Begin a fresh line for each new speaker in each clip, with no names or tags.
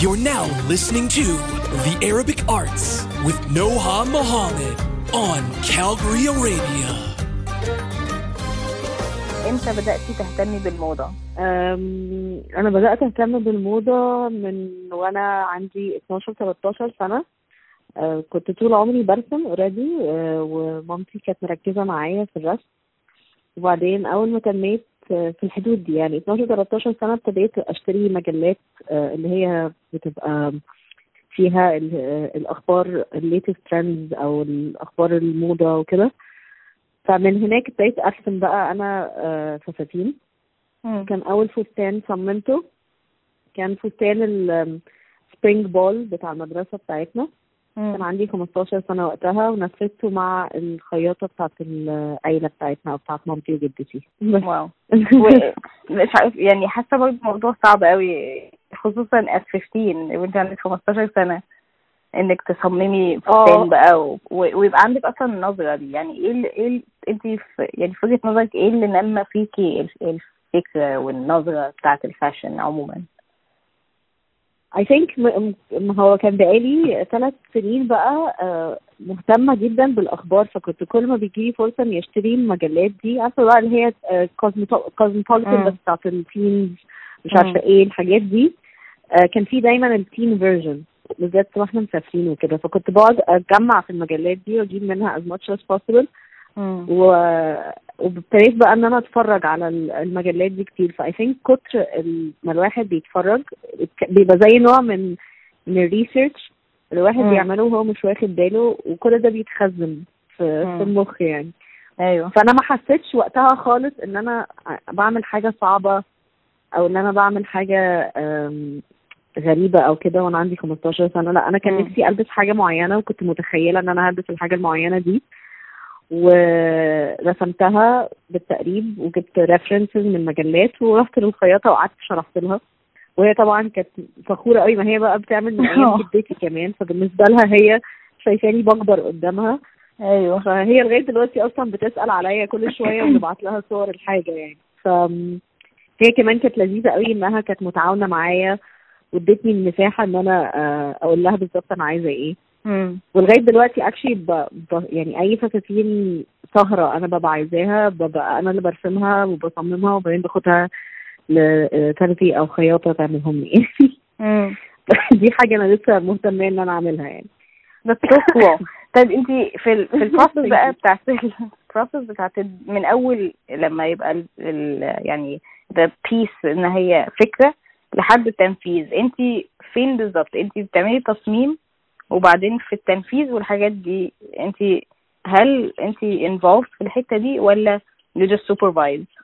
You're now listening to The Arabic Arts with Noha Muhammad on Calgary Arabia.
إمتى بدأتي تهتمي بالموضة؟
أم، أنا بدأت أهتم بالموضة من وأنا عندي 12 13 سنة أه، كنت طول عمري برسم اوريدي ومامتي كانت مركزة معايا في الرسم وبعدين أول ما تميت أه، في الحدود دي. يعني 12 13 سنة ابتديت أشتري مجلات أه، اللي هي بتبقى فيها ال- أه، الأخبار ال latest trends أو الأخبار الموضة وكده. فمن هناك ابتديت أرسم بقى أنا أه، فساتين. كان أول فستان صممته. كان فستان ال spring ball بتاع المدرسة بتاعتنا. كان عندي 15 سنة وقتها ونفذته مع الخياطة بتاعت العيلة بتاعتنا أو بتاعت مامتي وجدتي.
واو. مش عارف يعني حاسة برضه الموضوع صعب قوي خصوصا as 15 وانت عندك 15 سنة إنك تصممي. فستان بقى و- و- ويبقى عندك أصلا النظرة دي. يعني إيه اللي إيه انت في يعني في وجهة نظرك إيه اللي نمى فيكي ال- الفكرة والنظرة بتاعت الفاشن عموما؟
I think م- م- هو كان بقالي ثلاث سنين بقى آه، مهتمة جدا بالأخبار. فكنت كل ما بيجيلي فرصة إني أشتري المجلات دي عارفة بقى اللي هي كوزموبوليتان
مم.
بس بتاعت ال teens مش
مم.
عارفة إيه الحاجات دي. آه، كان في دايما ال teen version بالذات وإحنا مسافرين وكده. فكنت بقعد أجمع في المجلات دي وأجيب منها as much as possible. و... وابتديت بقى إن أنا أتفرج على ال- المجلات دي كتير ف I think كتر ما الواحد بيتفرج بيبقى زي نوع من من ال research
الواحد.
بيعمله وهو مش واخد باله وكل ده بيتخزن في. في المخ يعني
أيوه
فأنا ما حسيتش وقتها خالص إن أنا بعمل حاجة صعبة أو إن أنا بعمل حاجة غريبة أو كده وأنا عندي 15 سنة لا أنا كان. نفسي ألبس حاجة معينة وكنت متخيلة إن أنا هلبس الحاجة المعينة دي ورسمتها بالتقريب وجبت references من مجلات ورحت للخياطة وقعدت شرحت لها. وهي طبعا كانت فخورة قوي ما هي بقى بتعمل من أيام جدتي كمان فبالنسبة لها هي شايفاني بكبر قدامها.
أيوه.
فهي لغاية دلوقتي أصلا بتسأل عليا كل شوية وببعت لها صور الحاجة يعني. ف هي كمان كانت لذيذة قوي إنها كانت متعاونة معايا وادتني المساحة إن أنا آه، أقول لها بالظبط أنا عايزة
إيه.
ولغاية دلوقتي اكشلي ب... ب... يعني أي فساتين سهرة أنا ببقى عايزاها ببقى أنا اللي برسمها وبصممها وبعدين باخدها لترزي أو خياطة تعملهم لي. دي حاجة أنا لسه مهتمة إن أنا أعملها يعني.
بس كوكو طيب أنت في في ال process بقى بتاعت ال process بتاعت من أول لما يبقى ال ال يعني the piece إن هي فكرة لحد التنفيذ. أنت فين بالظبط؟ أنت بتعملي تصميم وبعدين في التنفيذ والحاجات دي انت هل انت involved في الحتة دي ولا you just supervise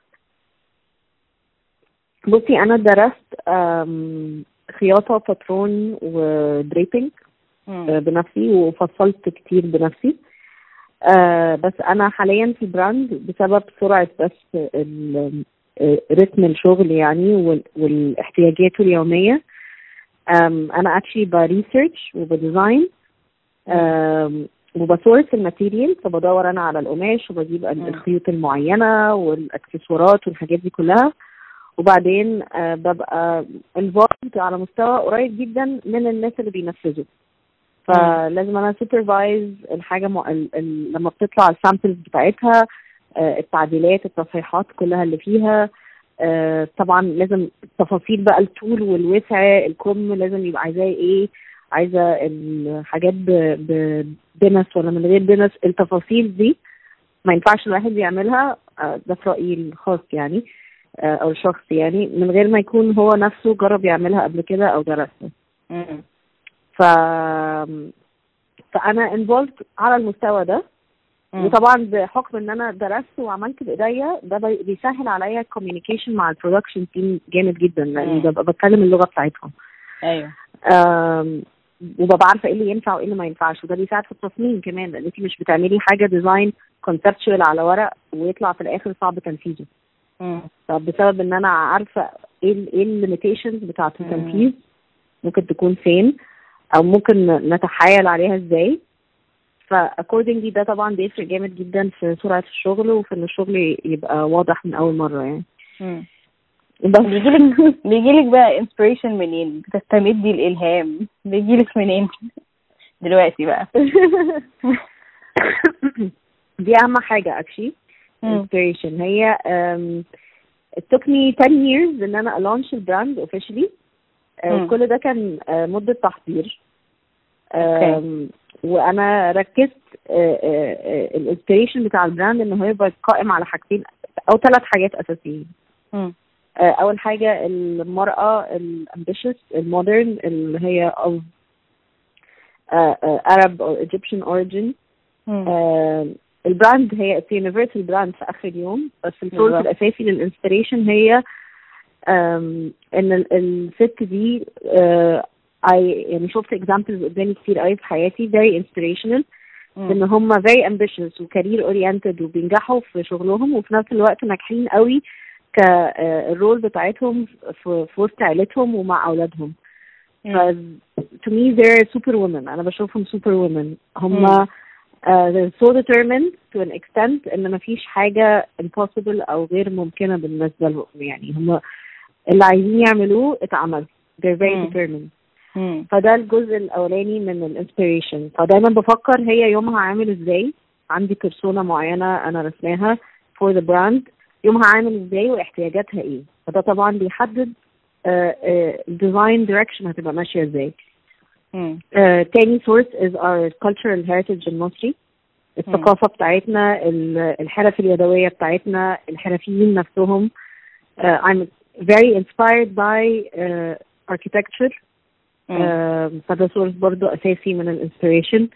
بصي أنا درست خياطة باترون و draping
مم.
بنفسي وفصلت كتير بنفسي. آه بس أنا حاليا في brand بسبب سرعة بس آه، رتم الشغل يعني وال- والاحتياجات اليومية. أنا actually ب research وب design وب source ال material. فبدور أنا على القماش وبجيب. الخيوط المعينة والأكسسوارات والحاجات دي كلها. وبعدين آه، ببقى involved على مستوى قريب جدا من الناس اللي بينفذوا. فلازم أنا supervise الحاجة مع... ال... ال... لما بتطلع ال samples بتاعتها آه، التعديلات التصحيحات كلها اللي فيها. آه، طبعا لازم تفاصيل بقى الطول والوسع الكم لازم يبقى عايزاه إيه عايزة الحاجات ب... ب... بنس ولا من غير بنس التفاصيل دي ما ينفعش الواحد يعملها آه، ده في رأيي الخاص يعني آه، أو الشخصي يعني من غير ما يكون هو نفسه جرب يعملها قبل كده أو درسها. ف فأنا involved على المستوى ده. وطبعا بحكم إن أنا درست وعملت بإيديا ده بي- بيسهل عليا ال communication مع ال production team جامد جدا لأني
مم.
ببقى بتكلم اللغة بتاعتهم أيوه وببقى عارفة إيه اللي ينفع وإيه اللي ما ينفعش وده بيساعد في التصميم كمان لأن انت مش بتعملي حاجة design conceptual على ورق ويطلع في الآخر صعب تنفيذه
مم.
فبسبب إن أنا عارفة إيه إيه ال limitations بتاعة
مم.
التنفيذ ممكن تكون فين أو ممكن نتحايل عليها إزاي ف accordingly ده طبعا بيفرق جامد جدا في سرعة الشغل وفي إن الشغل يبقى واضح من أول مرة يعني. بس.
بيجيلك بيجيلك بقى inspiration منين؟ بتستمدي الإلهام. بيجيلك منين؟ دلوقتي بقى.
دي أهم حاجة
actually.
inspiration. هي it took me 10 years إن أنا launch ال brand officially.
مم.
كل ده كان uh, مدة تحضير. وأنا ركزت ال inspiration بتاع ال brand ان هو يبقى قائم على حاجتين أو ثلاث حاجات أساسيين
أول
حاجة المرأة ال ambitious ال modern اللي هي of Arab or Egyptian origin. آه، ال brand هي universal brand في آخر اليوم بس ال source
بالظبط.
الأساسي لل inspiration هي إن ال- الست دي آه، I يعني شفت examples قدامي كتير قوي في حياتي very inspirational
مم.
إن هم very ambitious وكارير oriented وبينجحوا في شغلهم وفي نفس الوقت ناجحين قوي كالرول بتاعتهم في وسط عيلتهم ومع أولادهم. ف to me they're super women. أنا بشوفهم super women. هم
مم.
uh, they're so determined to an extent إن مفيش حاجة impossible أو غير ممكنة بالنسبة لهم. يعني هم اللي عايزين يعملوه اتعمل. They're very
مم.
determined.
مم.
فده الجزء الأولاني من ال inspiration فدايما بفكر هي يومها عامل إزاي. عندي persona معينة أنا رسماها for the brand. يومها عامل إزاي واحتياجاتها إيه. فده طبعا بيحدد ال design direction هتبقى ماشية
إزاي.
آه، تاني source is our cultural heritage المصري الثقافة بتاعتنا ال- الحرف اليدوية بتاعتنا الحرفيين نفسهم. آه، I'm very inspired by uh, architecture. آه، فده source برضو أساسي من ال inspiration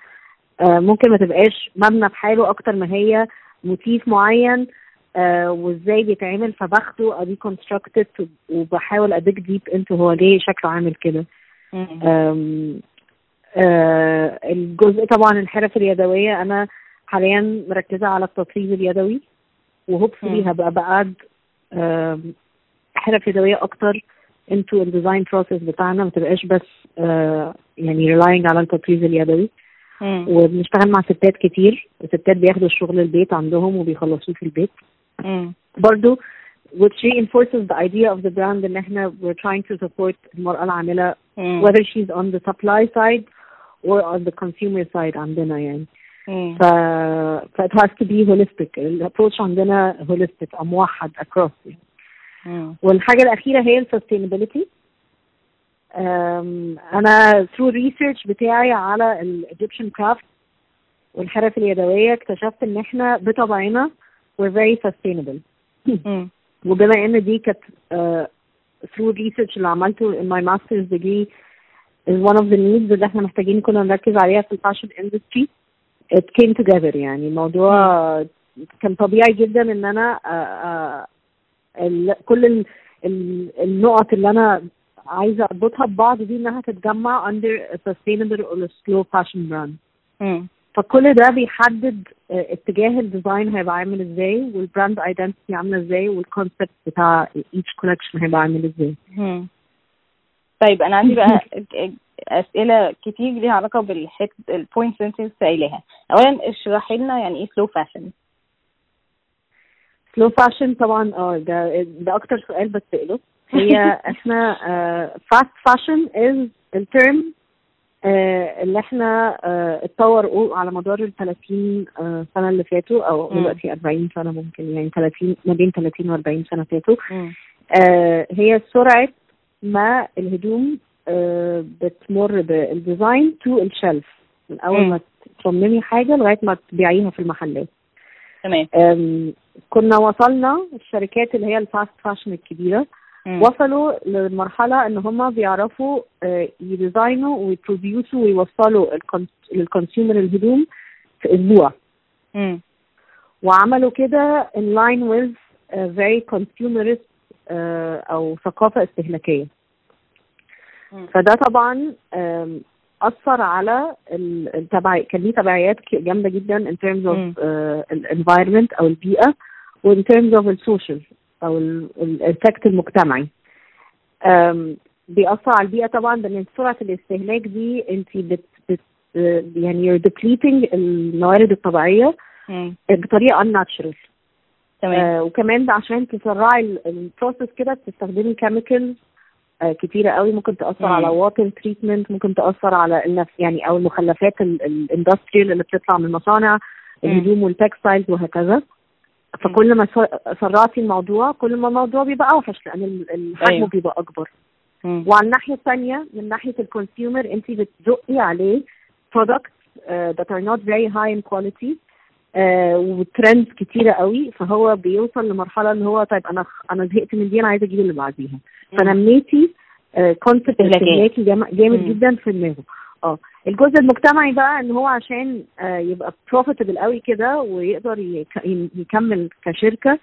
ممكن ما تبقاش مبنى بحاله أكتر ما هي motif معين آه، وإزاي بيتعمل فباخده constructed وبحاول a dig deep into هو ليه شكله عامل كده. آه، الجزء طبعا الحرف اليدوية أنا حاليا مركزة على التطريز اليدوي و
hopefully.
هبقى بقعد آم، حرف يدوية أكتر into ال design process بتاعنا ما تبقاش بس آه، يعني relying على التطريز اليدوي
مم.
وبنشتغل مع ستات كتير الستات بياخدوا الشغل البيت عندهم وبيخلصوه في البيت
مم.
برضو which reinforces the idea of the brand إن إحنا we're trying to support المرأة العاملة
مم.
whether she's on the supply side or on the consumer side عندنا يعني
مم.
ف ف it has to be holistic الابروتش عندنا holistic موحد across يعني.
مم.
والحاجة الأخيرة هي ال sustainability أم، أنا through research بتاعي على ال Egyptian craft والحرف اليدوية اكتشفت إن إحنا بطبعنا we're very sustainable.
مم.
وبما إن دي كانت through research اللي عملته in my master's degree is one of the needs اللي إحنا محتاجين كنا نركز عليها في ال fashion industry. It came together يعني. الموضوع كان طبيعي جدا إن أنا كل ال, ال, النقط اللي أنا عايزة أربطها ببعض دي إنها تتجمع under a sustainable or a slow fashion brand. فكل ده بيحدد آه، اتجاه الديزاين هيبقى عامل إزاي وال brand identity عاملة إزاي وال concept بتاع each collection هيبقى عامل
إزاي. طيب أنا عندي بقى أسئلة كتير ليها علاقة بالحت ال points اللي أنت قايلاها اولا اشرحي لنا يعني إيه slow fashion
slow fashion طبعا آه ده ده أكتر سؤال بتسأله هي إحنا fast fashion is ال term اللي إحنا آه، اتطور على مدار ال 30 آه، سنة اللي فاتوا
أو.
دلوقتي 40 سنة ممكن يعني 30 ما بين 30 و 40 سنة فاتوا. آه، هي سرعة ما الهدوم بتمر بال design to ال shelf من
مم.
ما تصممي حاجة لغاية ما تبيعيها في المحلات
تمام
كنا وصلنا الشركات اللي هي ال fast fashion الكبيرة
مم.
وصلوا لمرحلة إن هم بيعرفوا آه، يديزاينوا ويبروديوسوا ويوصلوا لل consumer الهدوم في
أسبوع.
وعملوا كده with a very consumerist آه، أو ثقافة استهلاكية
مم.
فده طبعا أثر على ال- التبع كان ليه تبعيات جامدة جدا in terms of آه، ال environment أو البيئة و in terms of ال social أو ال- ال- ال effect المجتمعي. بيأثر على البيئة طبعا لأن سرعة الاستهلاك دي أنت بت, بت آه، يعني you're depleting الموارد الطبيعية
مم.
بطريقة unnatural. تمام. آه وكمان عشان تسرعي ال process كده بتستخدمي chemicals آه كتيرة قوي. ممكن تأثر مم. على water treatment ممكن تأثر على النفس يعني أو المخلفات ال industrial اللي بتطلع من المصانع الهدوم وال textiles وهكذا. فكل ما سرعتي الموضوع كل ما الموضوع بيبقى أوحش لأن الحجم أيوه. بيبقى أكبر. مم. وعلى الناحية الثانية من ناحية ال consumer انت بتزقي عليه uh, that are not very high in quality uh, و trends كتيرة قوي. فهو بيوصل لمرحلة ان هو طيب أنا أنا زهقت من دي أنا عايزة أجيب اللي بعديها. فنميتي concept استهلاكي جامد جدا في دماغه. آه الجزء المجتمعي بقى إن هو عشان آه يبقى profitable قوي كده ويقدر يكمل كشركة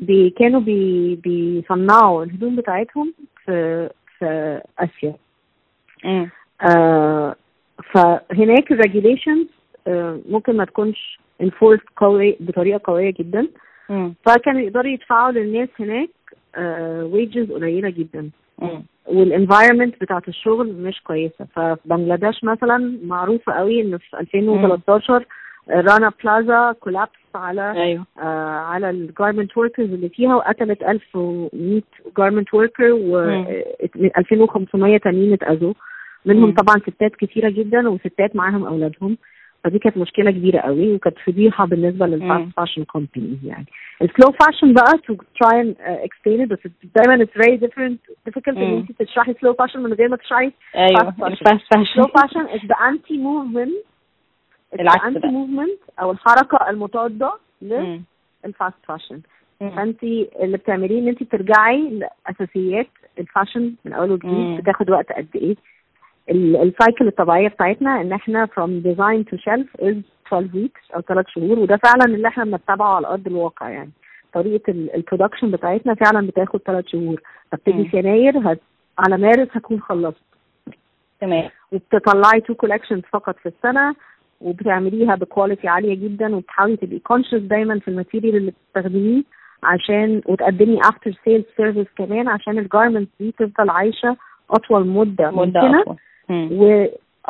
بي كانوا بي بيصنعوا الهدوم بتاعتهم في في آسيا. آه فهناك ال regulations آه ممكن ما تكونش enforced قوي بطريقة قوية جدا. فكانوا يقدروا يدفعوا للناس هناك wages آه قليلة جدا. وال environment بتاعت الشغل مش كويسة. ففي بنجلاديش مثلا معروفة قوي ان في 2013 رانا بلازا collapsed على
أيوه.
آه على ال garment workers اللي فيها وقتلت 1100 garment worker و 2500 تانيين اتأذوا. منهم طبعا ستات كتيرة جدا وستات معاهم أولادهم. فدي كانت مشكلة كبيرة قوي وكانت فضيحة بالنسبة لل fast fashion companies يعني. ال slow fashion بقى and uh, explain it بس دايما it's very different difficult إن انت تشرحي slow fashion من غير ما تشرحي
أيوه
fast fashion. slow fashion is the anti movement
العكس
anti movement أو الحركة المضاده لل fast fashion فانت اللي بتعمليه إن انت بترجعي لأساسيات ال fashion من أول وجديد بتاخد وقت قد إيه. ال cycle الطبيعية بتاعتنا إن إحنا from design to shelf is 12 weeks أو 3 شهور وده فعلا اللي إحنا بنتبعه على أرض الواقع يعني. طريقة ال production بتاعتنا فعلا بتاخد 3 شهور. ابتدي في يناير هت... على مارس هكون خلصت.
تمام.
وبتطلعي two collections فقط في السنة وبتعمليها ب quality عالية جدا وبتحاولي تبقي conscious دايما في ال material اللي بتستخدميه عشان وتقدمي after sales service كمان عشان ال garments دي تفضل عايشة أطول مدة
مدة
ممكنة.
أطول.
و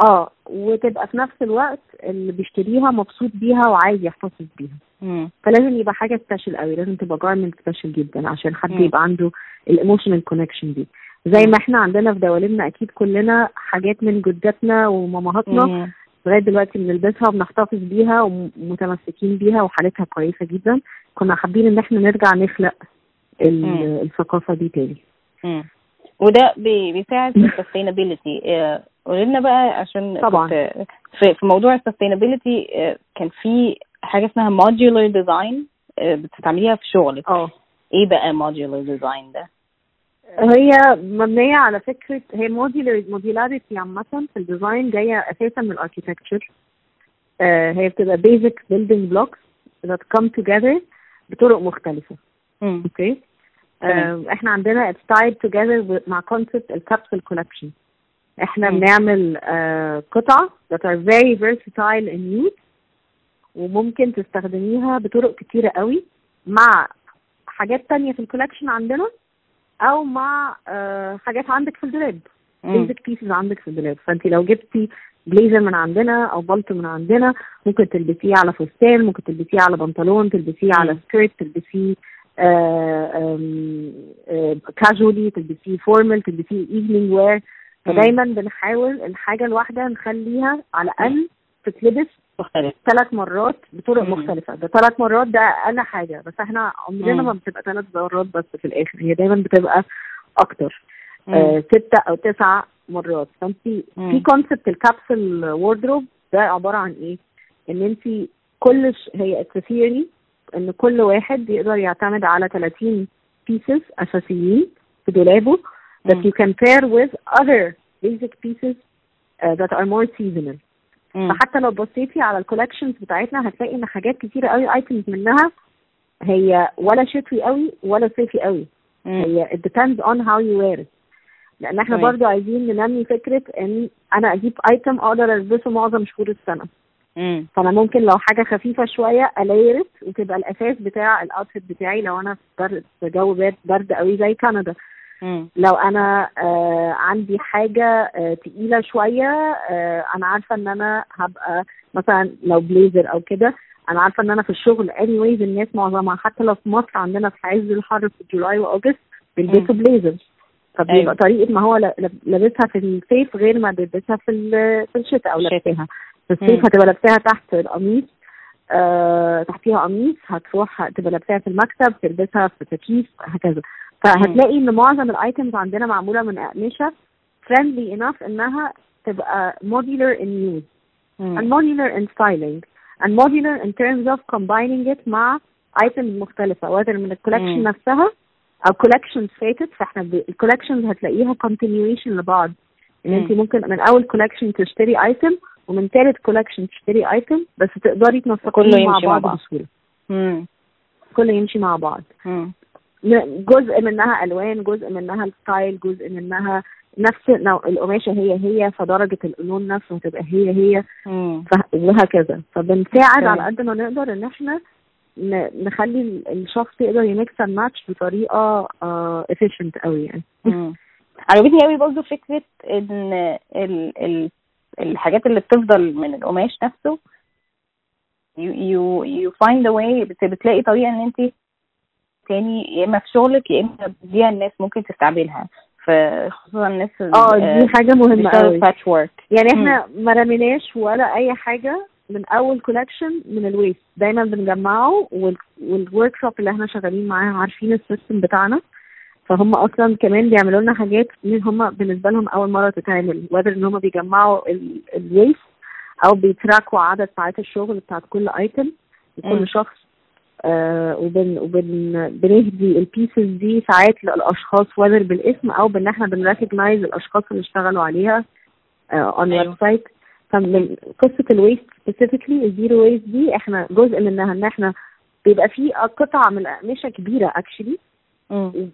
آه وتبقى في نفس الوقت اللي بيشتريها مبسوط بيها وعايز يحتفظ بيها
مم.
فلازم يبقى حاجة special قوي لازم تبقى garment special جدا عشان حد
مم.
يبقى عنده ال emotional connection دي زي ما إحنا عندنا في دوالبنا أكيد كلنا حاجات من جداتنا ومامهاتنا. لغاية دلوقتي بنلبسها وبنحتفظ بيها ومتمسكين بيها وحالتها كويسة جدا كنا حابين إن إحنا نرجع نخلق. الثقافة دي تاني.
وده بي- بيساعد في ال sustainability قولي لنا بقى عشان
طبعاً.
في, في موضوع ال sustainability كان في حاجة اسمها modular design بتستعمليها في شغلك
آه
إيه بقى modular design ده؟
هي مبنية على فكرة هي modular modularity عامة في ال design جاية أساسا من ال architecture هي بتبقى basic building blocks that come together بطرق مختلفة
مم.
okay
تمام.
إحنا عندنا tied together with- مع concept ال capsule collection
إحنا.
بنعمل آه، قطع that are very versatile in use وممكن تستخدميها بطرق كتيرة قوي مع حاجات تانية في ال collection عندنا أو مع آه، حاجات عندك في الدولاب. basic pieces عندك في الدولاب فانت لو جبتي بليزر من عندنا أو بلطو من عندنا ممكن تلبسيه على فستان ممكن تلبسيه على بنطلون تلبسيه على. سكيرت تلبسيه casually تلبسيه formal تلبسيه evening wear فدايما بنحاول الحاجة الواحدة نخليها على الأقل تتلبس
مختلف
ثلاث مرات بطرق
مم.
مختلفة ده ثلاث مرات ده أقل حاجة بس إحنا عمرنا. ما بتبقى ثلاث مرات بس في الآخر هي دايما بتبقى أكتر
مم.
آه ستة أو تسع مرات
فأنت.
في concept ال capsule wardrobe ده عبارة عن إيه؟ إن أنت كل ش... هي theory إن كل واحد يقدر يعتمد على 30 pieces أساسيين في دولابه that you can pair with other basic pieces uh, that are more seasonal. فحتى لو بصيتي على ال collections بتاعتنا هتلاقي إن حاجات كتيرة قوي items منها هي ولا شتوي قوي ولا صيفي قوي. هي it depends on how you wear it لأن
إحنا.
برضو عايزين ننمي فكرة إن أنا أجيب item أقدر ألبسه معظم شهور السنة
مم.
فانا ممكن لو حاجة خفيفه شوية layer it وتبقى الاساس بتاع ال outfit بتاعي لو أنا في جو برد برد قوي زي كندا
مم.
لو أنا آه عندي حاجة آه تقيله شوية آه أنا عارفه ان أنا هبقى مثلا لو بليزر أو كده أنا عارفه ان أنا في الشغل anyways الناس معظمها حتى لو في مصر عندنا في عز الحر في July و August بيلبسوا بليزر فبيبقى
أيوة.
طريقة ما هو لابسها في الصيف غير ما بيلبسها في في الشتاء
أو.
لابسها في. الصيف هتبقى لابساها تحت القميص آه تحتيها قميص هتروح تبقى لابساها في المكتب تلبسها في تكييف هكذا فهتلاقي إن معظم ال items عندنا معمولة من أقمشة friendly enough إنها تبقى modular in use and modular in styling and modular in terms of combining it مع items مختلفة whether من ال
collection.
نفسها أو collections فاتت فإحنا. ال collections هتلاقيها continuation لبعض ان انت
مم.
ممكن من أول collection تشتري item ومن ثالث collection تشتري item بس تقدري
كله
تنسقيهم مع
يمشي مع
بعض
مم.
كله يمشي مع بعض
مم.
جزء منها ألوان جزء منها ال style جزء منها نفس القماشة هي هي فدرجة اللون نفسه هتبقى هي هي وهكذا فبنساعد. على قد ما نقدر إن إحنا نخلي ال- الشخص يقدر ي mix and match بطريقة efficient قوي يعني.
عجبتني قوي برضه فكرة إن ال ال الحاجات اللي بتفضل من القماش نفسه you you you find a way بت- بتلاقي طريقة إن انت تاني يا إما في شغلك يا إما بتديها الناس ممكن تستعملها فخصوصا الناس
آه دي حاجة مهمة قوي.
باتش
يعني إحنا ما رميناش ولا أي حاجة من أول collection من ال waste دايما بنجمعه وال workshop اللي إحنا شغالين معاها عارفين ال system بتاعنا. فهم أصلا كمان بيعملوا لنا حاجات من هم بالنسبة لهم أول مرة تتعمل whether إن هم بيجمعوا ال waste أو بي track وا عدد ساعات الشغل بتاعت كل
item.
لكل شخص آه وبن وبن بنهدي ال pieces دي ساعات للأشخاص whether بالاسم أو بإن إحنا بن recognize الأشخاص اللي اشتغلوا عليها on.
website
فمن قصة ال waste specifically ال zero waste دي إحنا جزء منها إن إحنا بيبقى في قطعة من الأقمشة كبيرة
actually.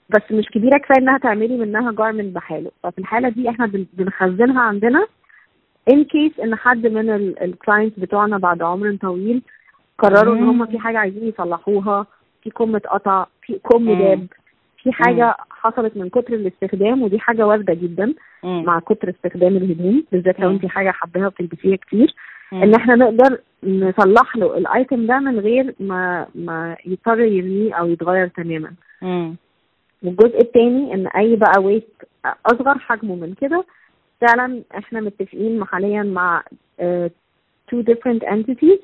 بس مش كبيرة كفاية إنها تعملي منها garment بحاله ففي الحالة دي إحنا بن- بنخزنها عندنا in case إن حد من ال clients بتوعنا بعد عمر طويل قرروا
إن.
هم في حاجة عايزين يصلحوها في كم اتقطع في كم. داب في حاجة حصلت من كتر الاستخدام ودي حاجة واردة جدا. مع كتر استخدام الهدوم بالذات لو. انت حاجة حباها وبتلبسيها كتير. إن إحنا نقدر نصلح له ال item ده من غير ما ما يضطر يرميه أو يتغير تماما
مم.
والجزء التاني إن أي بقى waste أصغر حجمه من كده فعلا إحنا متفقين حاليا مع two different entities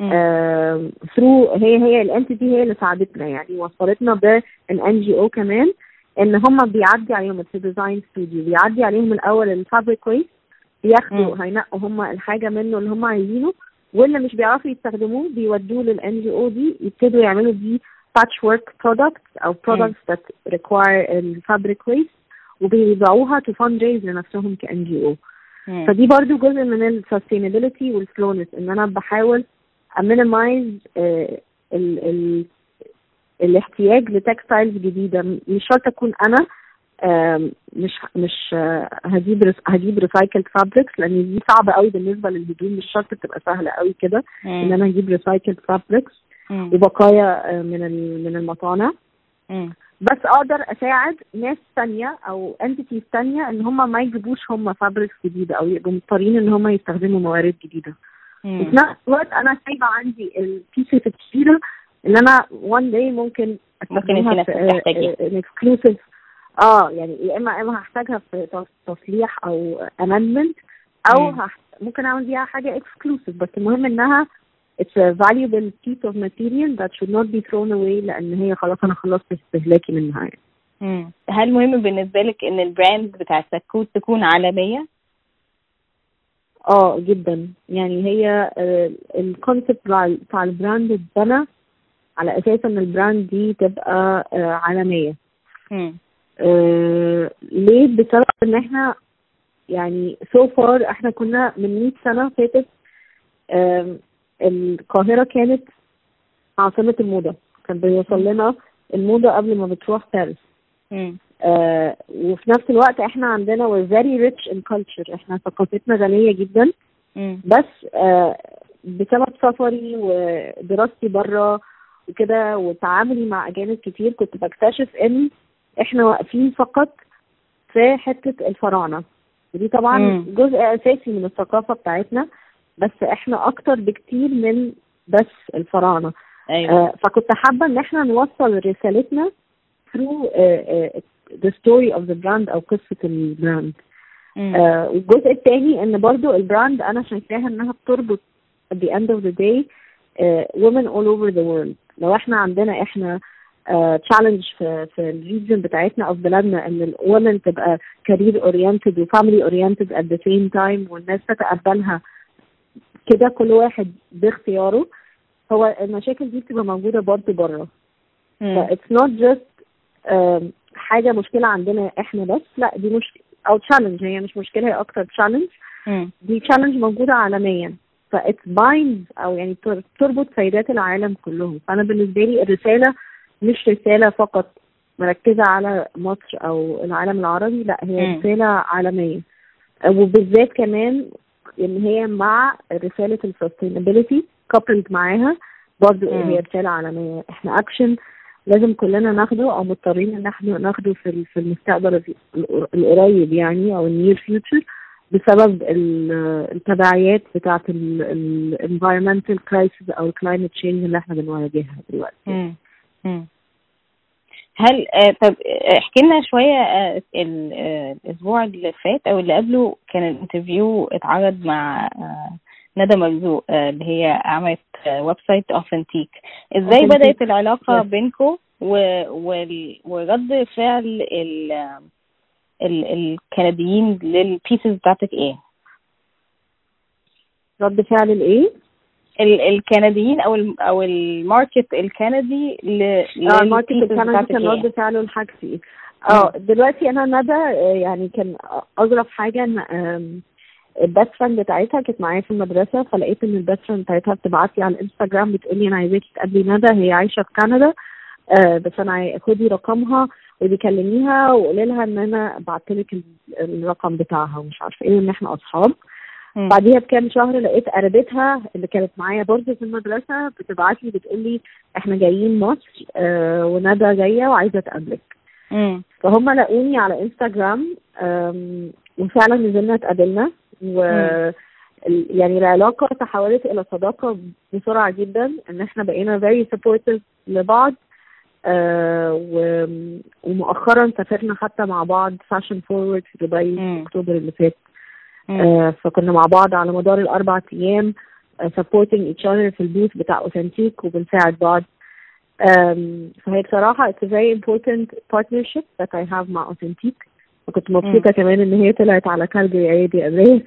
مم.
uh, through هي هي ال entity هي اللي ساعدتنا يعني وصلتنا بال NGO كمان إن هم بيعدي عليهم في design studio بيعدي عليهم الأول ال fabric waste بياخدوا
مم.
هينقوا هم الحاجة منه اللي هم عايزينه واللي مش بيعرفوا يستخدموه بيودوه لل NGO دي يبتدوا يعملوا بيه patchwork products أو products that require ال fabric waste وبيبيعوها to fundraise لنفسهم ك
NGO.
فدي برضو جزء من ال sustainability وال slowness إن أنا بحاول ا minimize ال ال الاحتياج ل textiles جديدة مش شرط أكون أنا مش مش آه، هجيب هجيب recycled fabrics لأن دي صعبة قوي بالنسبة للهدوم مش شرط تبقى سهلة قوي كده إن. أنا أجيب recycled
fabrics.
وبقايا آه، من من المصانع. بس أقدر أساعد ناس تانية أو entities تانية إن هم ما يجيبوش هم fabrics جديدة أو يبقوا مضطرين إن هم يستخدموا موارد
جديدة.
وفي نفس الوقت أنا سايبة عندي ال pieces الكبيرة إن أنا one day ممكن
ممكن أنت نفسك تحتاجيها.
آه يعني يا اما إما هحتاجها في تص- تصليح أو
amendment
أو. ممكن أعمل بيها حاجة exclusive بس المهم إنها it's a valuable piece of material that should not be thrown away لأن هي خلاص أنا خلصت استهلاكي منها يعني
مم. هل مهم بالنسبة لك إن ال brand بتاع سكوت تكون عالمية؟
آه جدا يعني هي ال concept بتاع ال brand اتبنى على أساس إن ال brand دي تبقى آه، عالمية
مم.
آه، ليه؟ بسبب إن إحنا يعني so far إحنا كنا من 100 سنة فاتت القاهرة كانت عاصمة الموضة. كان بيوصل لنا الموضة قبل ما بتروح باريس. آه وفي نفس الوقت إحنا عندنا we're very rich in culture. إحنا ثقافتنا غنية جدا. بس آه بسبب سفري ودراستي بره وكده وتعاملي مع أجانب كتير كنت بكتشف إن إحنا واقفين فقط في حتة الفراعنة. ودي طبعا
مم.
جزء أساسي من الثقافة بتاعتنا بس إحنا أكتر بكتير من بس الفراعنة.
أيوه.
آه، فكنت حابة إن إحنا نوصل رسالتنا through آه، آه، the story of the brand أو قصة ال
brand.
آه، والجزء الثاني إن برضو ال brand أنا شايفاها إنها بتربط at the end of the day آه، women all over the world. لو إحنا عندنا إحنا challenge في في ال region بتاعتنا أو في بلادنا إن ال women تبقى career oriented و family oriented at the same time والناس تتقبلها. كده كل واحد باختياره. هو المشاكل دي بتبقى موجودة برضه بره. not just um, حاجة مشكلة عندنا إحنا بس لا دي مش أو challenge هي مش مشكلة هي أكتر
challenge.
دي challenge موجودة عالميا. ف it binds أو يعني تر- تربط سيدات العالم كلهم. فأنا بالنسبة لي الرسالة مش رسالة فقط مركزة على مصر أو العالم العربي لا هي
مم.
رسالة عالمية وبالذات كمان إن هي مع رسالة ال sustainability coupled معاها برضو
مم.
هي رسالة عالمية إحنا اكشن لازم كلنا ناخده أو مضطرين إن إحنا ناخده في في المستقبل ال- القريب يعني أو ال near future بسبب ال- التبعيات بتاعه ال environmental crisis أو ال climate change اللي إحنا بنواجهها دلوقتي.
هل آه طب آه، احكي لنا شوية آه ال- الأسبوع اللي فات أو اللي قبله كان ال interview اتعرض مع ندى مرزوق اللي هي عملت website أوثنتيك إزاي العلاقة
Yes.
بينكم ورد فعل ال ال الكنديين لل pieces بتاعتك إيه؟
رد فعل الايه؟
ال الكنديين أو ال أو ال market الكندي ل
آه ال
market
الكندي كان؟ رد فعله لحاجتي آه دلوقتي أنا ندى آه، يعني كان اظرف حاجة إن ال best friend بتاعتها كانت معايا في المدرسة فلقيت إن ال best friend بتاعتها بتبعت لي على الإنستجرام بتقول لي أنا عايزاكي تقابلي ندى هي عايشة في كندا آه بس أنا خدي رقمها وكلميها وقولي لها إن أنا بعت لك الرقم بتاعها ومش عارفة إيه وإن إحنا
أصحاب.
بعديها بكام شهر لقيت قريبتها اللي كانت معايا برضه في المدرسة بتبعت لي بتقول لي إحنا جايين مصر آه وندى جاية وعايزة تقابلك. فهم لقوني على انستغرام وفعلا نزلنا اتقابلنا و يعني العلاقة تحولت إلى صداقة بسرعة جدا إن إحنا بقينا very supportive لبعض آه ومؤخرا سافرنا حتى مع بعض Fashion Forward في دبي. في أكتوبر اللي فات فكنا مع بعض على مدار أيام آه supporting each other في ال booth بتاع Authentic وبنساعد بعض. فهي it's a very important partnership that I have مع Authentic. وكنت مبسوطة كمان إن هي طلعت على كالجري عادي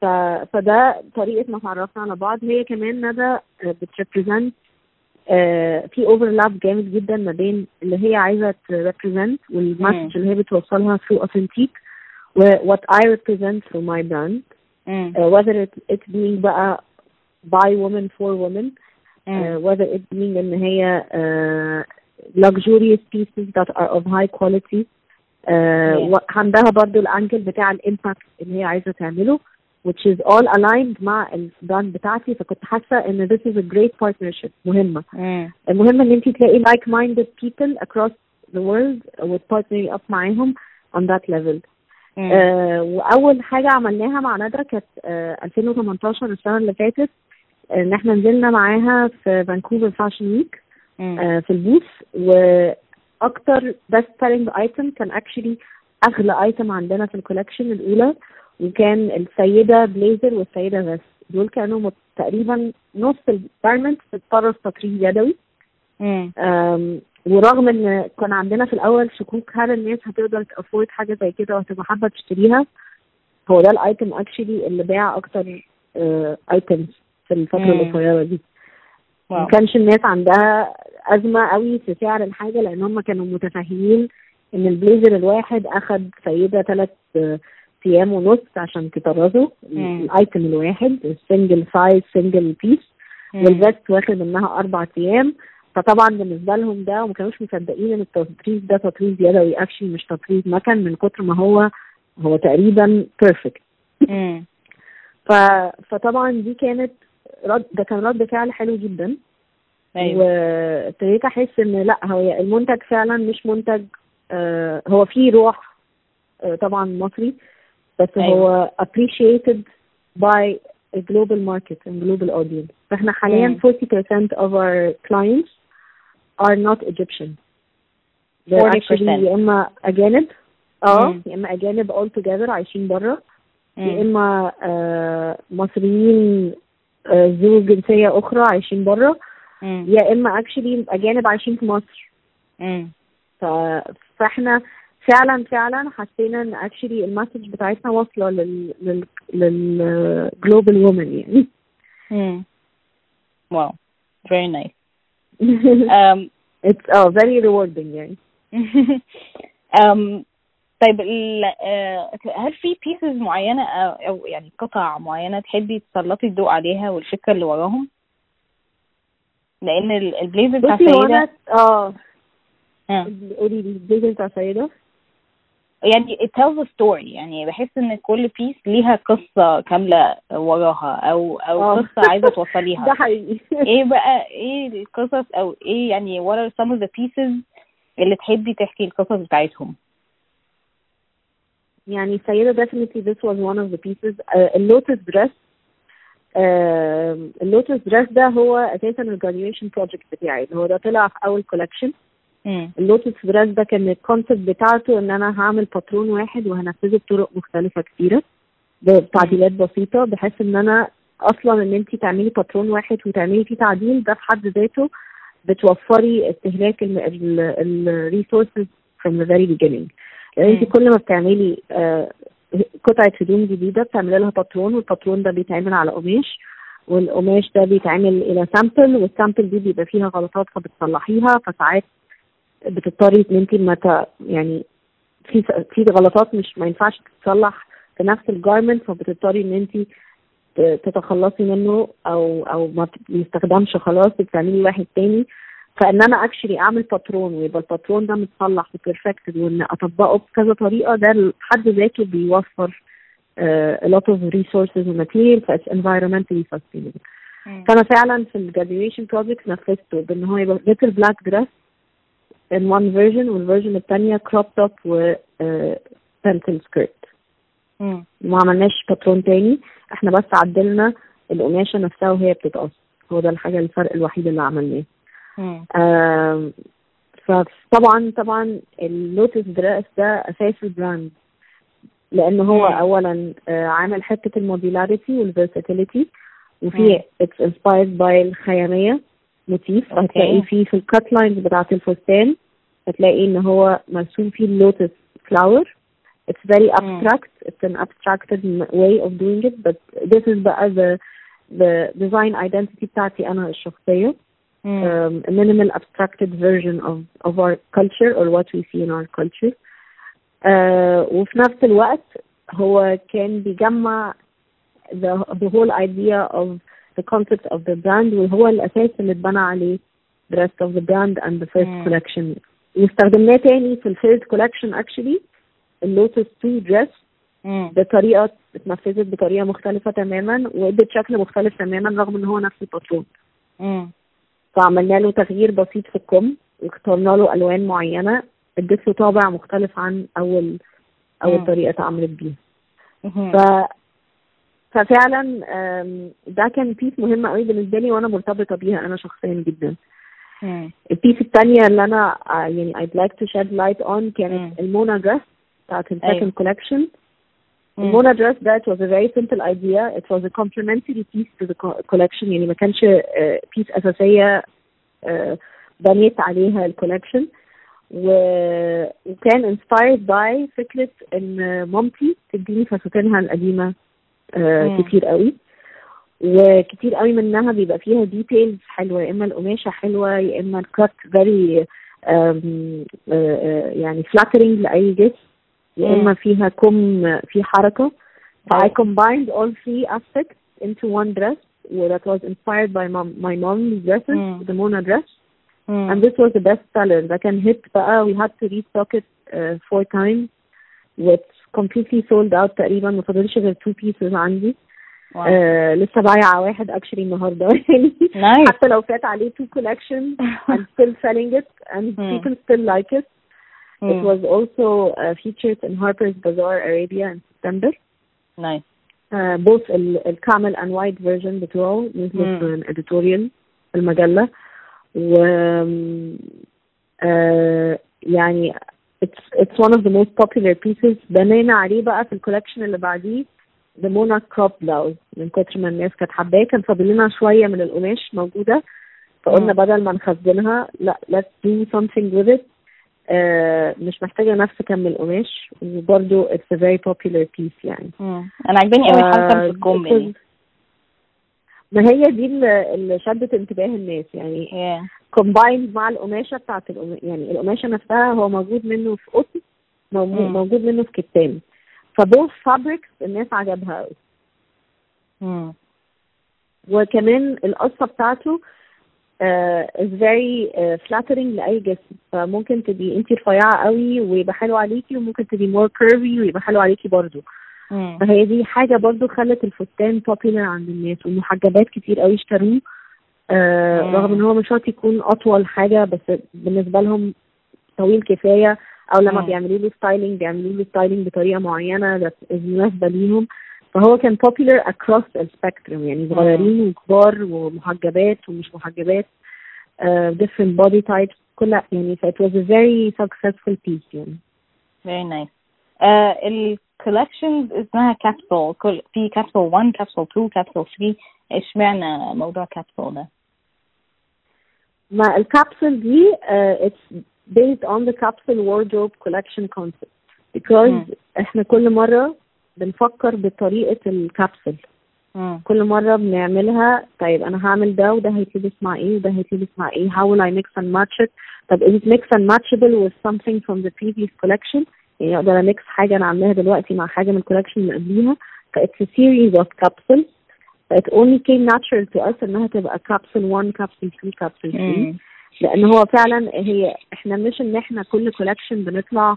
ف... فده طريقة ما تعرفنا على بعض. هي كمان ندى uh, بت represent آه، في overlap جامد جدا ما بين اللي هي عايزة ت represent وال message اللي هي بتوصلها through Authentic what I represent through my brand whether it it بقى by woman for woman. whether it آه، it إن هي uh, luxurious pieces that are of high quality. uh, عندها برضه ال angle بتاع ال impact اللي هي عايزة تعمله. Which is all aligned مع ال brand بتاعتي فكنت حاسة إن this is a great partnership مهمة
مم.
المهم إن انت تلاقي like minded people across the world وت partner up معاهم on that level. آه وأول حاجة عملناها مع ندى كانت آه 2018 السنة اللي فاتت إن إحنا نزلنا معاها في فانكوفر Fashion
Week.
آه في ال booth وأكتر best selling item كان actually أغلى item عندنا في ال collection الأولى وكان السيدة بليزر والسيدة vest دول كانوا تقريبا نص ال garment بتطرز تطريز يدوي ورغم إن كان عندنا في الأول شكوك هل الناس هتقدر ت afford حاجة زي كده وهتبقى حابه تشتريها هو ده ال item actually اللي باع أكتر items في
الفترة.
القصيرة دي ما. كانش الناس عندها أزمة قوي في سعر الحاجة لأن هم كانوا متفاهمين إن البليزر الواحد أخد سيدة ثلاث أيام ونص عشان تطرزه
مم.
ال item الواحد ال single size single
piece.
وال vest واخد منها أربع أيام. فطبعا بالنسبة لهم ده وما كانوش مصدقين إن التطريز ده تطريز يدوي. actually مش تطريز مكن من كتر ما هو هو تقريبا
perfect.
ف... فطبعا دي كانت رد ده كان رد فعل حلو جدا.
أيوه.
وابتديت أحس إن لأ هو المنتج فعلا مش منتج آه هو فيه روح آه طبعا مصري. بس
أيوة.
هو appreciated by a global market and global audience فإحنا حاليا
مم.
40% of our clients are not Egyptian they're
40%.
actually يا إما أجانب
آه.
يا إما أجانب all together عايشين بره يا. إما آه، مصريين آه، ذو جنسية أخرى عايشين بره. يا إما actually أجانب عايشين في مصر
مم.
ف... فإحنا فعلا فعلا حسينا إن actually ال message بتاعتنا واصلة لل لل لل global
woman يعني. Very nice. Um,
it's آه very rewarding يعني
um, طيب آه، هل في pieces معينة أو, أو يعني قطع معينة تحبي تسلطي الضوء عليها والفكرة اللي وراهم؟ ال- البليزر بتاع
هو أنا
سيدة
آه
آه.
قولي لي ال pieces بتاع سيدة
يعني it tells a story. يعني بحس إن كل piece ليها قصة كاملة وراها أو أو
آه.
قصة عايزة
ده
توصليها
حقيقي.
إيه بقى إيه القصص أو إيه يعني what are some of the pieces اللي تحبي تحكي القصص بتاعتهم؟
يعني سيدة definitely this was one of the pieces. uh, ال lotus dress ال lotus dress ده هو أساسا ال graduation project بتاعي. اللي هو ده طلع في أول collection.
ال
lotus dress ده كان ال concept بتاعته إن أنا هعمل باترون واحد وهنفذه بطرق مختلفة كتيرة. بتعديلات بسيطة بحيث إن أنا أصلا إن انت تعملي باترون واحد وتعملي فيه تعديل ده في حد ذاته بتوفري استهلاك ال resources from the very beginning.
لأن.
انت كل ما بتعملي آه، قطعة هدوم جديدة بتعملي لها باترون والباترون ده بيتعمل على قماش والقماش ده بيتعمل إلى sample وال sample دي بيبقى فيها غلطات فبتصلحيها فساعات بتضطري ان انت ما ت- يعني في في غلطات مش ما ينفعش تتصلح في نفس ال garment فبتضطري إن انت تتخلصي منه أو أو ما بيستخدمش خلاص بتعملي واحد تاني فإن أنا actually أعمل باترون ويبقى الباترون ده متصلح و perfected وإن أطبقه بكذا طريقة ده بحد ذاته بيوفر uh, a lot of resources and material ف it's environmentally sustainable. فأنا فعلا في ال graduation project نفذته بإن هو يبقى little black dress in one version وال version الثانية crop top و uh, pencil skirt.
مم.
ما عملناش patron تاني إحنا بس عدلنا القماشة نفسها وهي بتتقص هو ده الحاجة الفرق الوحيد اللي عملناه
مم.
آم، فطبعا طبعا ال Lotus dress ده أساس ال brand لأن هو
مم.
اولا آه، عامل حتة ال modularity
وال versatility.
وفي it's inspired by الخيامية motif
okay.
هتلاقي فيه في ال cut lines بتاعة الفستان هتلاقي ان هو مرسوم فيه اللوتس فلاور it's very
مم.
abstract it's an abstracted m- way of doing it but this is بقى the the design identity بتاعتي انا الشخصيه
مم.
um, a minimal abstracted version of of our culture or what we see in our culture uh, وفي نفس الوقت هو كان بيجمع the, the whole idea of the concept of the brand وهو الأساس اللي اتبنى عليه the rest of the brand and the first
مم.
collection واستخدمناه تاني في ال third collection actually اللوتس 2 dress
مم.
بطريقة اتنفذت بطريقة مختلفة تماما وادت شكل مختلف تماما رغم إن هو نفس ال
patron.
فعملنا له تغيير بسيط في الكم واخترنا له ألوان معينة اديت له طابع مختلف عن أول
أول.
طريقة اتعملت بيها. ف ففعلا ده كان piece مهم قوي بالنسبة لي وأنا مرتبطة بيها أنا شخصيا جدا.
ال
piece الثانية اللي أنا آه، يعني I'd like to shed light on. كانت المونا dress بتاعت. ال second
collection.
المونا dress ده it was a very simple idea it was a complementary piece to the co- collection يعني ما كانش piece أساسية آه، بنيت عليها ال collection وكان inspired by فكرة إن مامتي تديني فساتينها القديمة آه،
مم.
كتير قوي وكتير قوي منها بيبقى فيها details حلوة يا إما القماشة حلوة يا إما ال cut آه، آه، يعني flattering لأي جسم يا. إما فيها كم في حركة I combined all three aspects into one dress that was inspired by mom, my mom's dresses,
Mm.
the Mona dress. And this was the best seller. That can hit بقى we had to restock it uh, four times. It's completely sold out تقريبا ما فاضلش غير two pieces عندي.
واو.
Uh, لسه بايعة واحد actually النهارده يعني
Nice.
حتى لو فات عليه two collections I'm still selling it and
Mm.
people still like it. It
مم.
was also uh, featured in Harper's Bazaar Arabia in September.
Nice.
آه both الكامل and white version بتوعه نزلت
مم.
من editorial المجلة و آه يعني it's it's one of the most popular pieces بنينا عليه بقى في الكولكشن اللي بعديه the monarch crop blouse من كتر ما الناس كانت حباه كان فاضل لنا شوية من القماش موجودة فقلنا
مم.
بدل ما نخزنها لا let's do something with it آه مش محتاجة نفس كم القماش وبرضه it's a very popular piece يعني
مم. أنا عجباني قوي حركه في الكم دي
ما هي دي اللي شدت انتباه الناس يعني
yeah.
combined مع القماشة بتاعت يعني القماشة نفسها هو موجود منه في قطن. موجود منه في كتان فبوث فابريكس الناس عجبها قوي. وكمان القصة بتاعته very uh, flattering لأي جسم فممكن تبقي انتي رفيعة قوي ويبقى حلو عليكي وممكن تبقي more curvy ويبقى حلو عليكي برضو
مم.
فهي دي حاجة برضو خلت الفستان popular عند الناس ومحجبات كتير قوي اشتروه آه. رغم إن هو مش شرط يكون أطول حاجة بس بالنسبة لهم طويل كفاية أو لما. بيعملوا له ستايلينج بيعملوا بطريقة معينة that is مناسبة ليهم. فهو كان popular across السبectrum يعني صغيرين وكبار ومحجبات ومش محجبات uh, different body types كلها يعني ف it was a very successful piece يعني.
Very nice. آه ال collections اسمها كابسول كل في كابسول 1 كابسول 2 كابسول 3 اشمعنى موضوع كابسول ده؟
ما الكابسول دي uh, it's based on the capsule wardrobe collection concept because
مم.
احنا كل مرة بنفكر بطريقة الكابسول
مم.
كل مرة بنعملها طيب أنا هعمل ده وده هيتلبس مع إيه وده هيتلبس مع إيه how will I mix and match it طب is it mix and matchable with something from the previous collection يعني أقدر أميكس حاجة أنا عاملاها دلوقتي مع حاجة من الكولكشن اللي قبليها ف it's a series of capsules ف it only came natural to us إنها تبقى capsule 1 capsule 2 capsule 3
مم.
لأن هو فعلا هي إحنا مش إن إحنا كل collection بنطلع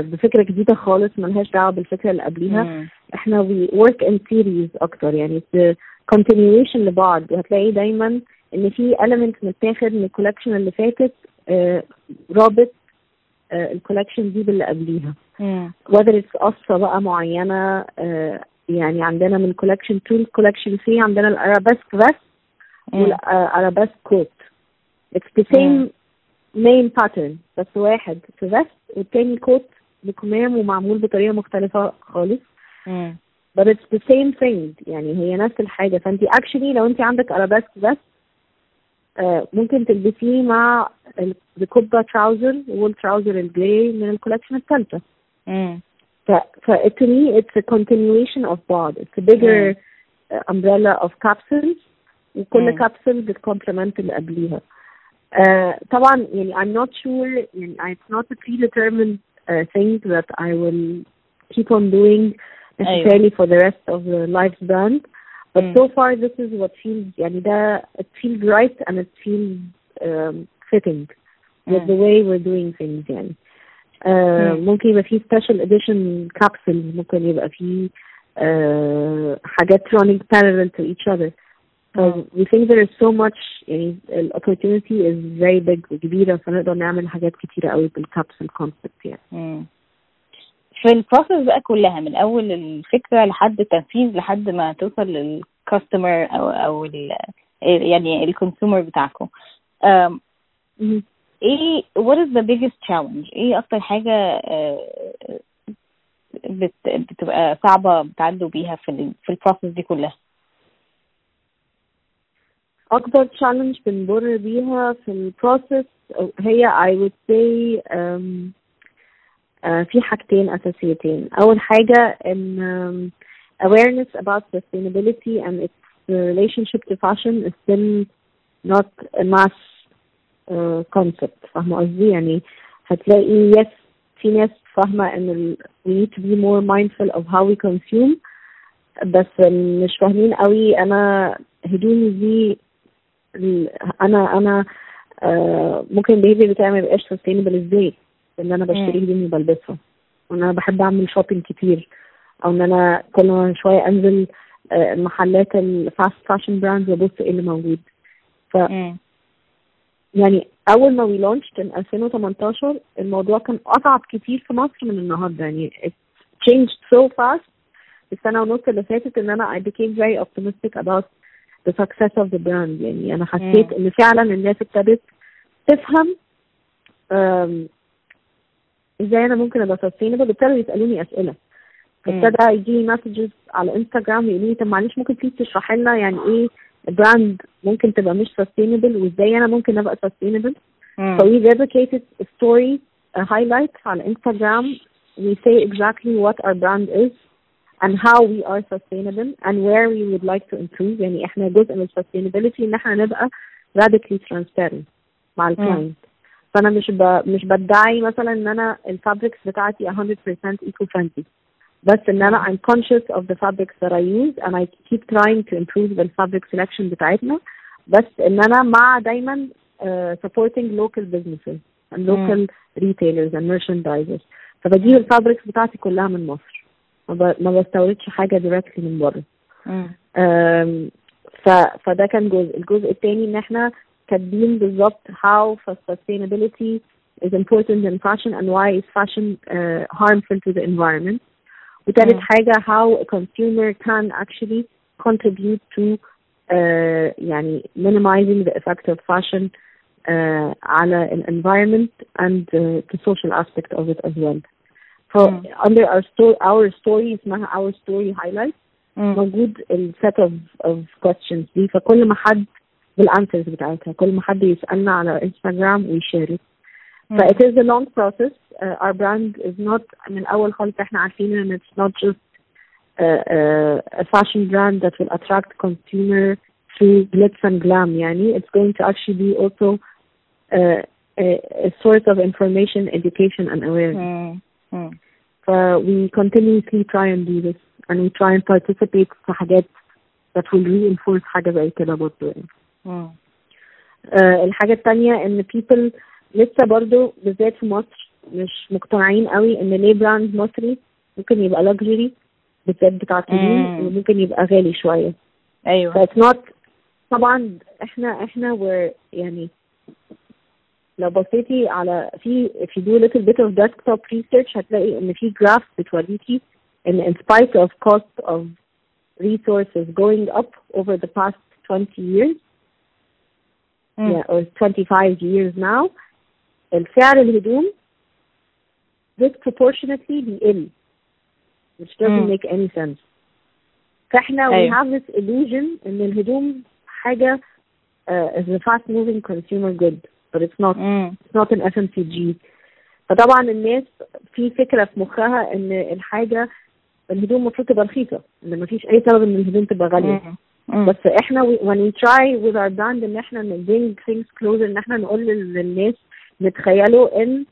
بفكرة جديدة خالص ملهاش دعوة بالفكرة اللي قبليها.
مم.
إحنا we work in series أكتر يعني في continuation لبعض. هتلاقي دايما إن في element متاخد من ال collection اللي فاتت آه، رابط آه، ال collection دي باللي قبليها. whether it's قصة بقى معينة آه، يعني عندنا من collection 2 ل collection 3 عندنا الارابيسك بس
مم.
والارابيسك coat it's the same main pattern بس واحد في vest والتاني coat بكمام ومعمول بطريقة مختلفة خالص.
مم.
but it's the same thing. يعني هي نفس الحاجة. فانت actually لو انت عندك arabesque vest آه ممكن تلبسيه مع ال- الكوبا trouser وال trouser ال gray من ال collection الثالثة
مم.
ف, ف to me it's a continuation of بعض it's a bigger uh, umbrella of capsules وكل
مم.
capsule بت complement اللي قبليها. طبعا يعني I'm not sure يعني it's not a predetermined uh, thing that I will keep on doing necessarily for the rest of the life's brand but
مم.
so far this is what feels يعني ده it feels right and it feels um, fitting with
مم.
the way we're doing things يعني آه
مم.
ممكن يبقى فيه special edition capsules ممكن يبقى فيه آه حاجات running parallel to each other So
مم.
we think there is so much يعني ال opportunity is very big وكبيرة فنقدر نعمل حاجات كتيرة قوي بال capsule concept يعني
مم. في ال process بقى كلها من أول الفكرة لحد التنفيذ لحد ما توصل لل customer أو أو ال يعني ال consumer بتاعكم um. إيه what is the biggest challenge إيه أكتر حاجة آه، بت بتبقى صعبة بتعدوا بيها في ال في ال process دي كلها
أكبر challenge بنمر بيها في البروسيس هي I would say um, uh, في حاجتين أساسيتين أول حاجة إن um, awareness about sustainability and its relationship to fashion is still not a mass uh, concept فاهمة قصدي يعني هتلاقي yes في ناس فاهمة إن ال- we need to be more mindful of how we consume بس مش فاهمين قوي أنا هدومي دي ال- أنا أنا آه ممكن ال behavior بتاعي ما يبقاش sustainable إزاي؟ إن أنا بشتري
مم.
هدومي وبلبسها. وان أنا بحب أعمل shopping كتير. أو إن أنا كل شوية أنزل آه محلات ال fast fashion brands وأبص إيه اللي موجود. ف. يعني أول ما we launched in 2018 الموضوع كان أصعب كتير في مصر من النهارده. يعني it changed so fast. السنة ونص اللي فاتت إن أنا I became very optimistic about the success of the brand. يعني أنا حسيت إن فعلا الناس ابتدت تفهم إزاي أنا ممكن أبقى sustainable. ابتدوا يسألوني أسئلة. ابتدى يجي لي messages على انستغرام يقولوا لي طب معلش ممكن تيجي تشرحي لنا يعني إيه brand ممكن تبقى مش sustainable وإزاي أنا ممكن أبقى sustainable. so we dedicated a story a highlight على انستغرام we say exactly what our brand is. and how we are sustainable and where we would like to improve يعني احنا جزء من sustainability ان احنا نبقى radically transparent مع الكلاينت فانا مش ب... مش بدعي مثلا ان انا الفابريكس بتاعتي 100% eco friendly بس ان انا I'm conscious of the fabrics that I use and I keep trying to improve the fabric selection بتاعتنا بس ان انا مع دايما uh, supporting local businesses and local retailers and merchandisers فبجيب الفابريكس بتاعتي كلها من مصر ما, ب... ما بستوردش حاجه directly من بره um, ف... فده كان جزء الجزء الثاني ان احنا كاتبين بالظبط how sustainability is important in fashion and why is fashion uh, harmful to the environment وتالت حاجة how a consumer can actually contribute to uh, يعني minimizing the effect of fashion uh, على an environment and uh, the social aspect of it as well. So mm. under our story, our story اسمها our story highlights mm. موجود ال set of, of questions دي فكل ما حد بالانسرز بتاعتها كل ما حد يسألنا على انستغرام ويشارك ف it is a long process uh, our brand is not من اول خالص احنا عارفين ان it's not just uh, uh, a fashion brand that will attract consumer through glitz and glam يعني it's going to actually be also uh, a, a source of information education and awareness
Mm. Mm.
ف we continuously try and do this and we try and participate في حاجات that will reinforce حاجة زي كده برضه يعني. آه، الحاجة التانية إن people لسه برضو بالذات في مصر مش مقتنعين قوي إن ليه براند مصري ممكن يبقى luxury بالذات بتاع. وممكن يبقى غالي شوية ف
أيوه
it's not طبعا إحنا إحنا we're يعني لو بصيتي على في if you do a little bit of desktop research هتلاقي ان في graph بتوريكي ان in spite of cost of resources going up over the past 20 years
Mm.
yeah, or 25 years now السعر الهدوم disproportionately بيقل which doesn't
Mm.
make any sense فاحنا we
أيوة.
have this illusion ان الهدوم حاجة uh, is a fast moving consumer good but it's not
Mm.
it's not an FMCG فطبعا الناس في فكرة في مخها إن الحاجة الهدوم المفروض تبقى رخيصة إن مفيش أي سبب إن الهدوم تبقى
Mm. Mm.
بس إحنا we, when we try with our brand إن إحنا bring things closer إن إحنا نقول لل- للناس نتخيلوا إن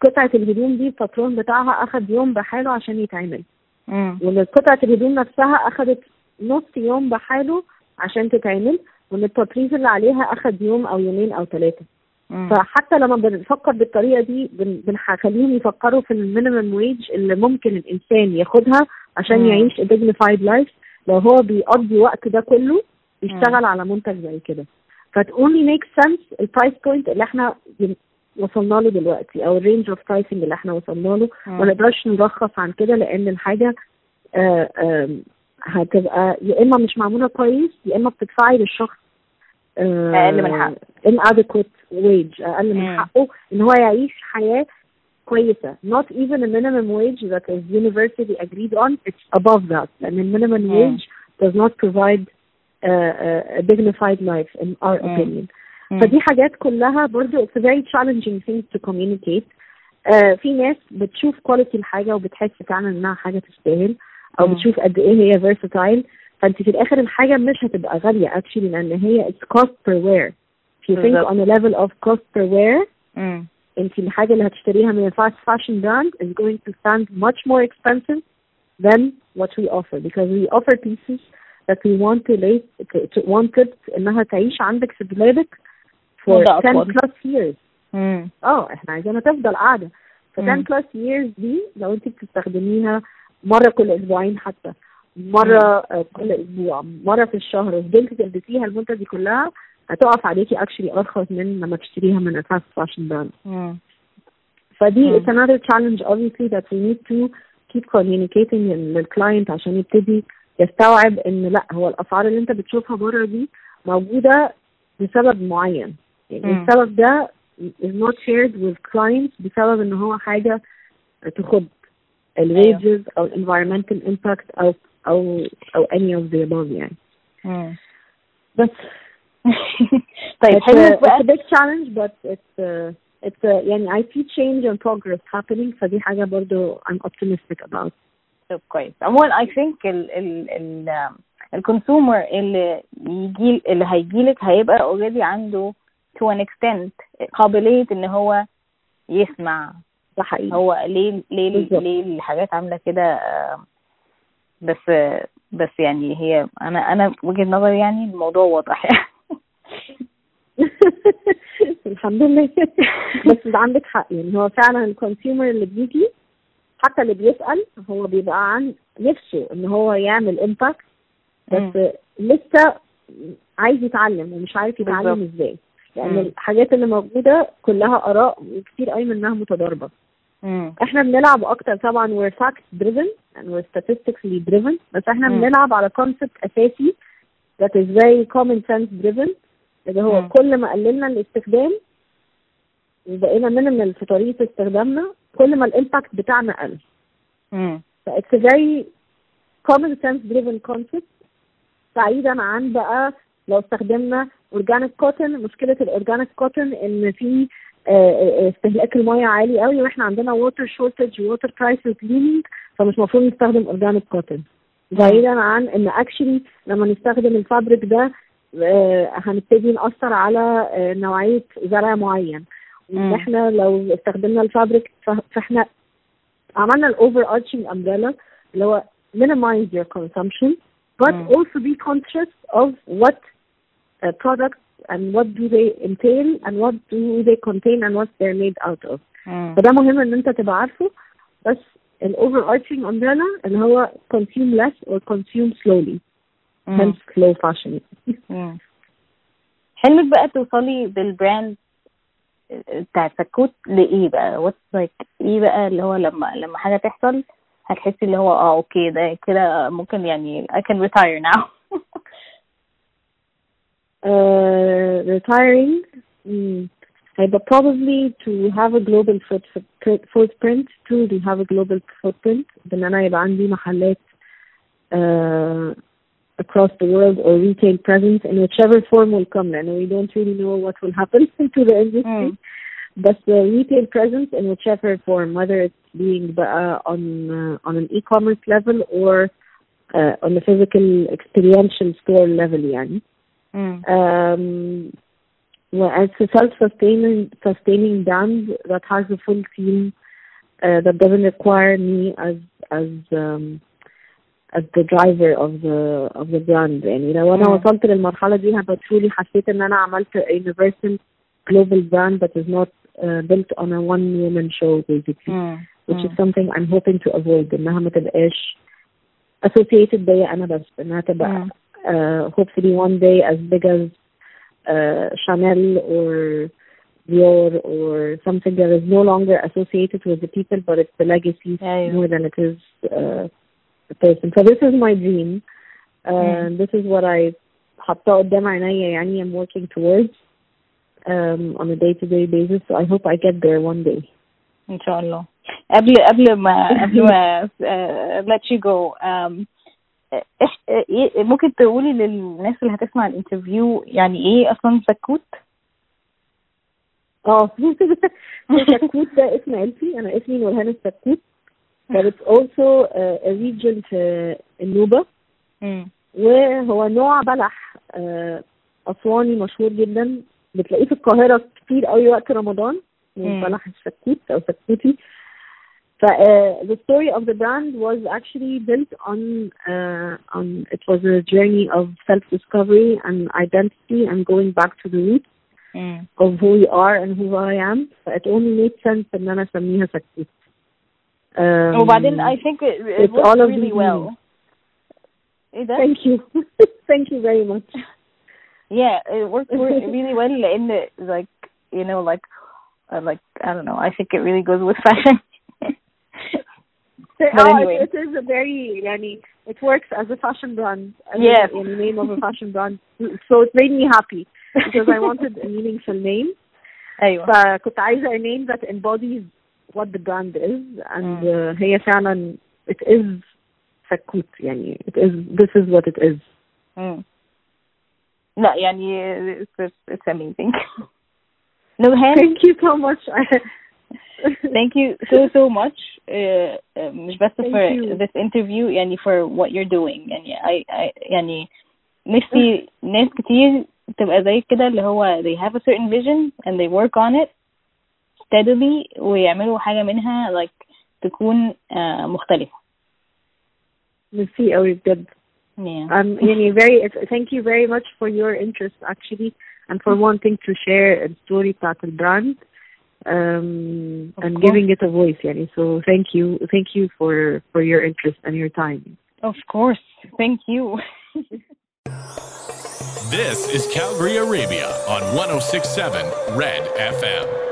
قطعة الهدوم دي الباترون بتاعها اخد يوم بحاله عشان يتعمل
Mm.
وإن قطعة الهدوم نفسها اخدت نص يوم بحاله عشان تتعمل وإن التطريز اللي عليها آخد يوم أو يومين أو ثلاثة
Mm.
فحتى لما بنفكر بالطريقة دي بن- بنخليهم يفكروا في ال minimum wage اللي ممكن الإنسان ياخدها عشان
مم.
يعيش dignified life لو هو بيقضي وقت ده كله يشتغل على منتج زي كده ف it only make sense ال price point اللي إحنا وصلنا له دلوقتي أو ال range of pricing اللي إحنا وصلنا له
مم.
ما نقدرش نرخص عن كده لأن الحاجة آه، آم، هتبقى يا اما مش معموله كويس يا اما بتدفعي للشخص آه،
أقل من حقه.
inadequate wage أقل من. حقه ان هو يعيش حياه كويسه not even a minimum wage that is universally agreed on it's above that لأن minimum wage does not provide uh, uh, a dignified life in our opinion
Mm.
فدي حاجات كلها برضو it's a very challenging thing to communicate uh, في ناس بتشوف quality الحاجة وبتحس فعلا انها حاجة تستاهل
أو
بتشوف قد إيه هي versatile فأنت في الآخر الحاجة مش هتبقى غالية actually لأن هي its cost per wear if you think on a level of cost per wear أنت الحاجة اللي هتشتريها من fast fashion brand is going to sound much more expensive than what we offer. Because we offer pieces that we want to, like, we wanted إنها تعيش عندك في دماغك for 10 plus years. آه إحنا عايزينها تفضل قاعدة. ف 10 plus years دي لو أنت بتستخدميها مرة كل أسبوعين حتى. مرة آه، كل أسبوع. مرة في الشهر. وفضلتي تلبسيها المدة دي كلها. هتقف عليكي actually أرخص من لما تشتريها من a fast fashion brand.
Mm.
فدي it's another challenge obviously that we need to keep communicating للكلاينت عشان يبتدي يستوعب إن لأ هو الأسعار اللي أنت بتشوفها بره دي موجودة لسبب معين. يعني. السبب ده is not shared with clients بسبب إن هو حاجة تخد الويجز او environmental impact او او او any of the above يعني
مم.
بس
طيب
it's,
حلو
a, it's
بقى
a big challenge but it's uh, it's uh, يعني I see change and progress happening فدي حاجة برضو I'm optimistic about
طب كويس عموما I think ال ال ال الكونسيومر اللي يجي اللي هيجيلك هيبقى already عنده to an extent قابلية ان هو يسمع
ده حقيقي
هو ليه ليه
بالظبط.
ليه الحاجات عاملة كده آه، بس بس يعني هي أنا أنا وجهة نظري يعني الموضوع واضح يعني
الحمد لله بس عندك حق يعني هو فعلا ال consumer اللي بيجي حتى اللي بيسأل هو بيبقى عن نفسه إن هو يعمل
impact.
بس لسه عايز يتعلم ومش عارف يتعلم. إزاي لأن
مم.
الحاجات اللي موجودة كلها آراء وكتير قوي منها متضاربة
مم.
إحنا بنلعب أكتر طبعا we're fact driven and we're statistically driven بس إحنا
مم.
بنلعب على concept أساسي that is very common sense driven اللي هو
مم.
كل ما قللنا الاستخدام وبقينا minimal في طريقة استخدامنا كل ما الامباكت بتاعنا قل
مم.
ف it's a very common sense driven concept بعيدا عن بقى لو استخدمنا organic cotton مشكلة ال organic cotton إن في استهلاك الميه عالي قوي وإحنا عندنا water shortage و water crisis looming فمش المفروض نستخدم organic cotton بعيدا عن إن actually لما نستخدم ال fabric ده آه، هنبتدي نأثر على آه، نوعية زرع معين. وان إحنا لو استخدمنا ال fabric فإحنا عملنا ال overarching umbrella اللي هو minimize your consumption but also be conscious of what uh, products and what do they entail and what do they contain and what they're made out of
مم.
فده مهم إن أنت تبقى عارفه بس ال overarching umbrella اللي هو consume less or consume slowly
مم.
hence slow fashion
مم. حلمك بقى توصلي بالبراند بتاع سكوت لإيه بقى واتس لايك إيه بقى اللي هو لما لما حاجة تحصل هتحسي اللي هو آه أوكي ده كده ممكن يعني I can retire now
uh, retiring mm, هيبقى probably to have a global foot, foot, footprint to to have a global footprint بان انا يبقى عندي محلات uh, across the world or retail presence in whichever form will come and we don't really know what will happen to the industry
Mm.
but the retail presence in whichever form whether it's being بقى on uh, on an e-commerce level or uh, on a physical experiential store level يعني
مم.
um, well, it's a self-sustaining sustaining brand that has a full team uh, that doesn't require me as as um, as the driver of the of the brand يعني لو انا
مم.
وصلت للمرحلة دي هبقى truly حسيت ان انا عملت a universal global brand that is not uh, built on a one woman show basically
مم.
which is
مم.
something I'm hoping to avoid انها ما تبقاش associated بيا انا بس انها تبقى
مم.
uh, hopefully one day as big as uh, Chanel or Dior or something that is no longer associated with the people, but it's the legacy
أيوة.
more than it is uh, the person. So this is my dream. Uh,
Mm.
This is what I حاطاه قدام عينيا يعني I'm working towards um, on a day-to-day basis. So I hope I get there one day.
ان شاء الله قبل قبل ما قبل ما uh, let you go um, إح- إيه- ممكن تقولي للناس اللي هتسمع ال interview يعني إيه أصلا سكوت؟
آه سكوت ده اسم عيلتي. أنا اسمي نورهان السكوت. But it's also a region في النوبة. وهو نوع بلح آه، أسواني مشهور جدا. بتلاقيه في القاهرة كتير قوي وقت رمضان. بلح السكوت أو سكوتي. uh, the story of the brand was actually built on uh, on it was a journey of self discovery and identity and going back to the roots
مم.
of who we are and who I am so it only made sense ان انا اسميها سكوت um,
وبعدين I think it, it
it's
works
all of
really
these
well ايه ده؟
thank you thank you very much
yeah it works re- really well لان like you know like uh, like I don't know I think it really goes with fashion But
oh,
anyway.
it, it is a very يعني it works as a fashion brand as
Yes.
a, يعني name of a fashion brand so it made me happy because I wanted a meaningful name
ايوه
فكنت عايزة a name that embodies what the brand is and
Mm.
uh, هي فعلا it is سكوت يعني it is this is what it is
مم. لا يعني it's, it's, it's amazing نورهان
thank you so much
thank you so so much uh, uh, مش بس
Thank
for
you.
this interview يعني for what you're doing يعني I, I يعني نفسي ناس كتير تبقى زي كده اللي هو they have a certain vision and they work on it steadily ويعملوا حاجة منها like تكون uh, مختلفة
ميرسي قوي بجد
yeah.
Um, يعني very thank you very much for your interest actually and for wanting to share the story بتاعت البراند um, and
course.
giving it a voice. Yanni. So thank you, thank you for for your interest and your time.
Of course, thank you.
this is Calgary Arabia on 106.7 Red FM.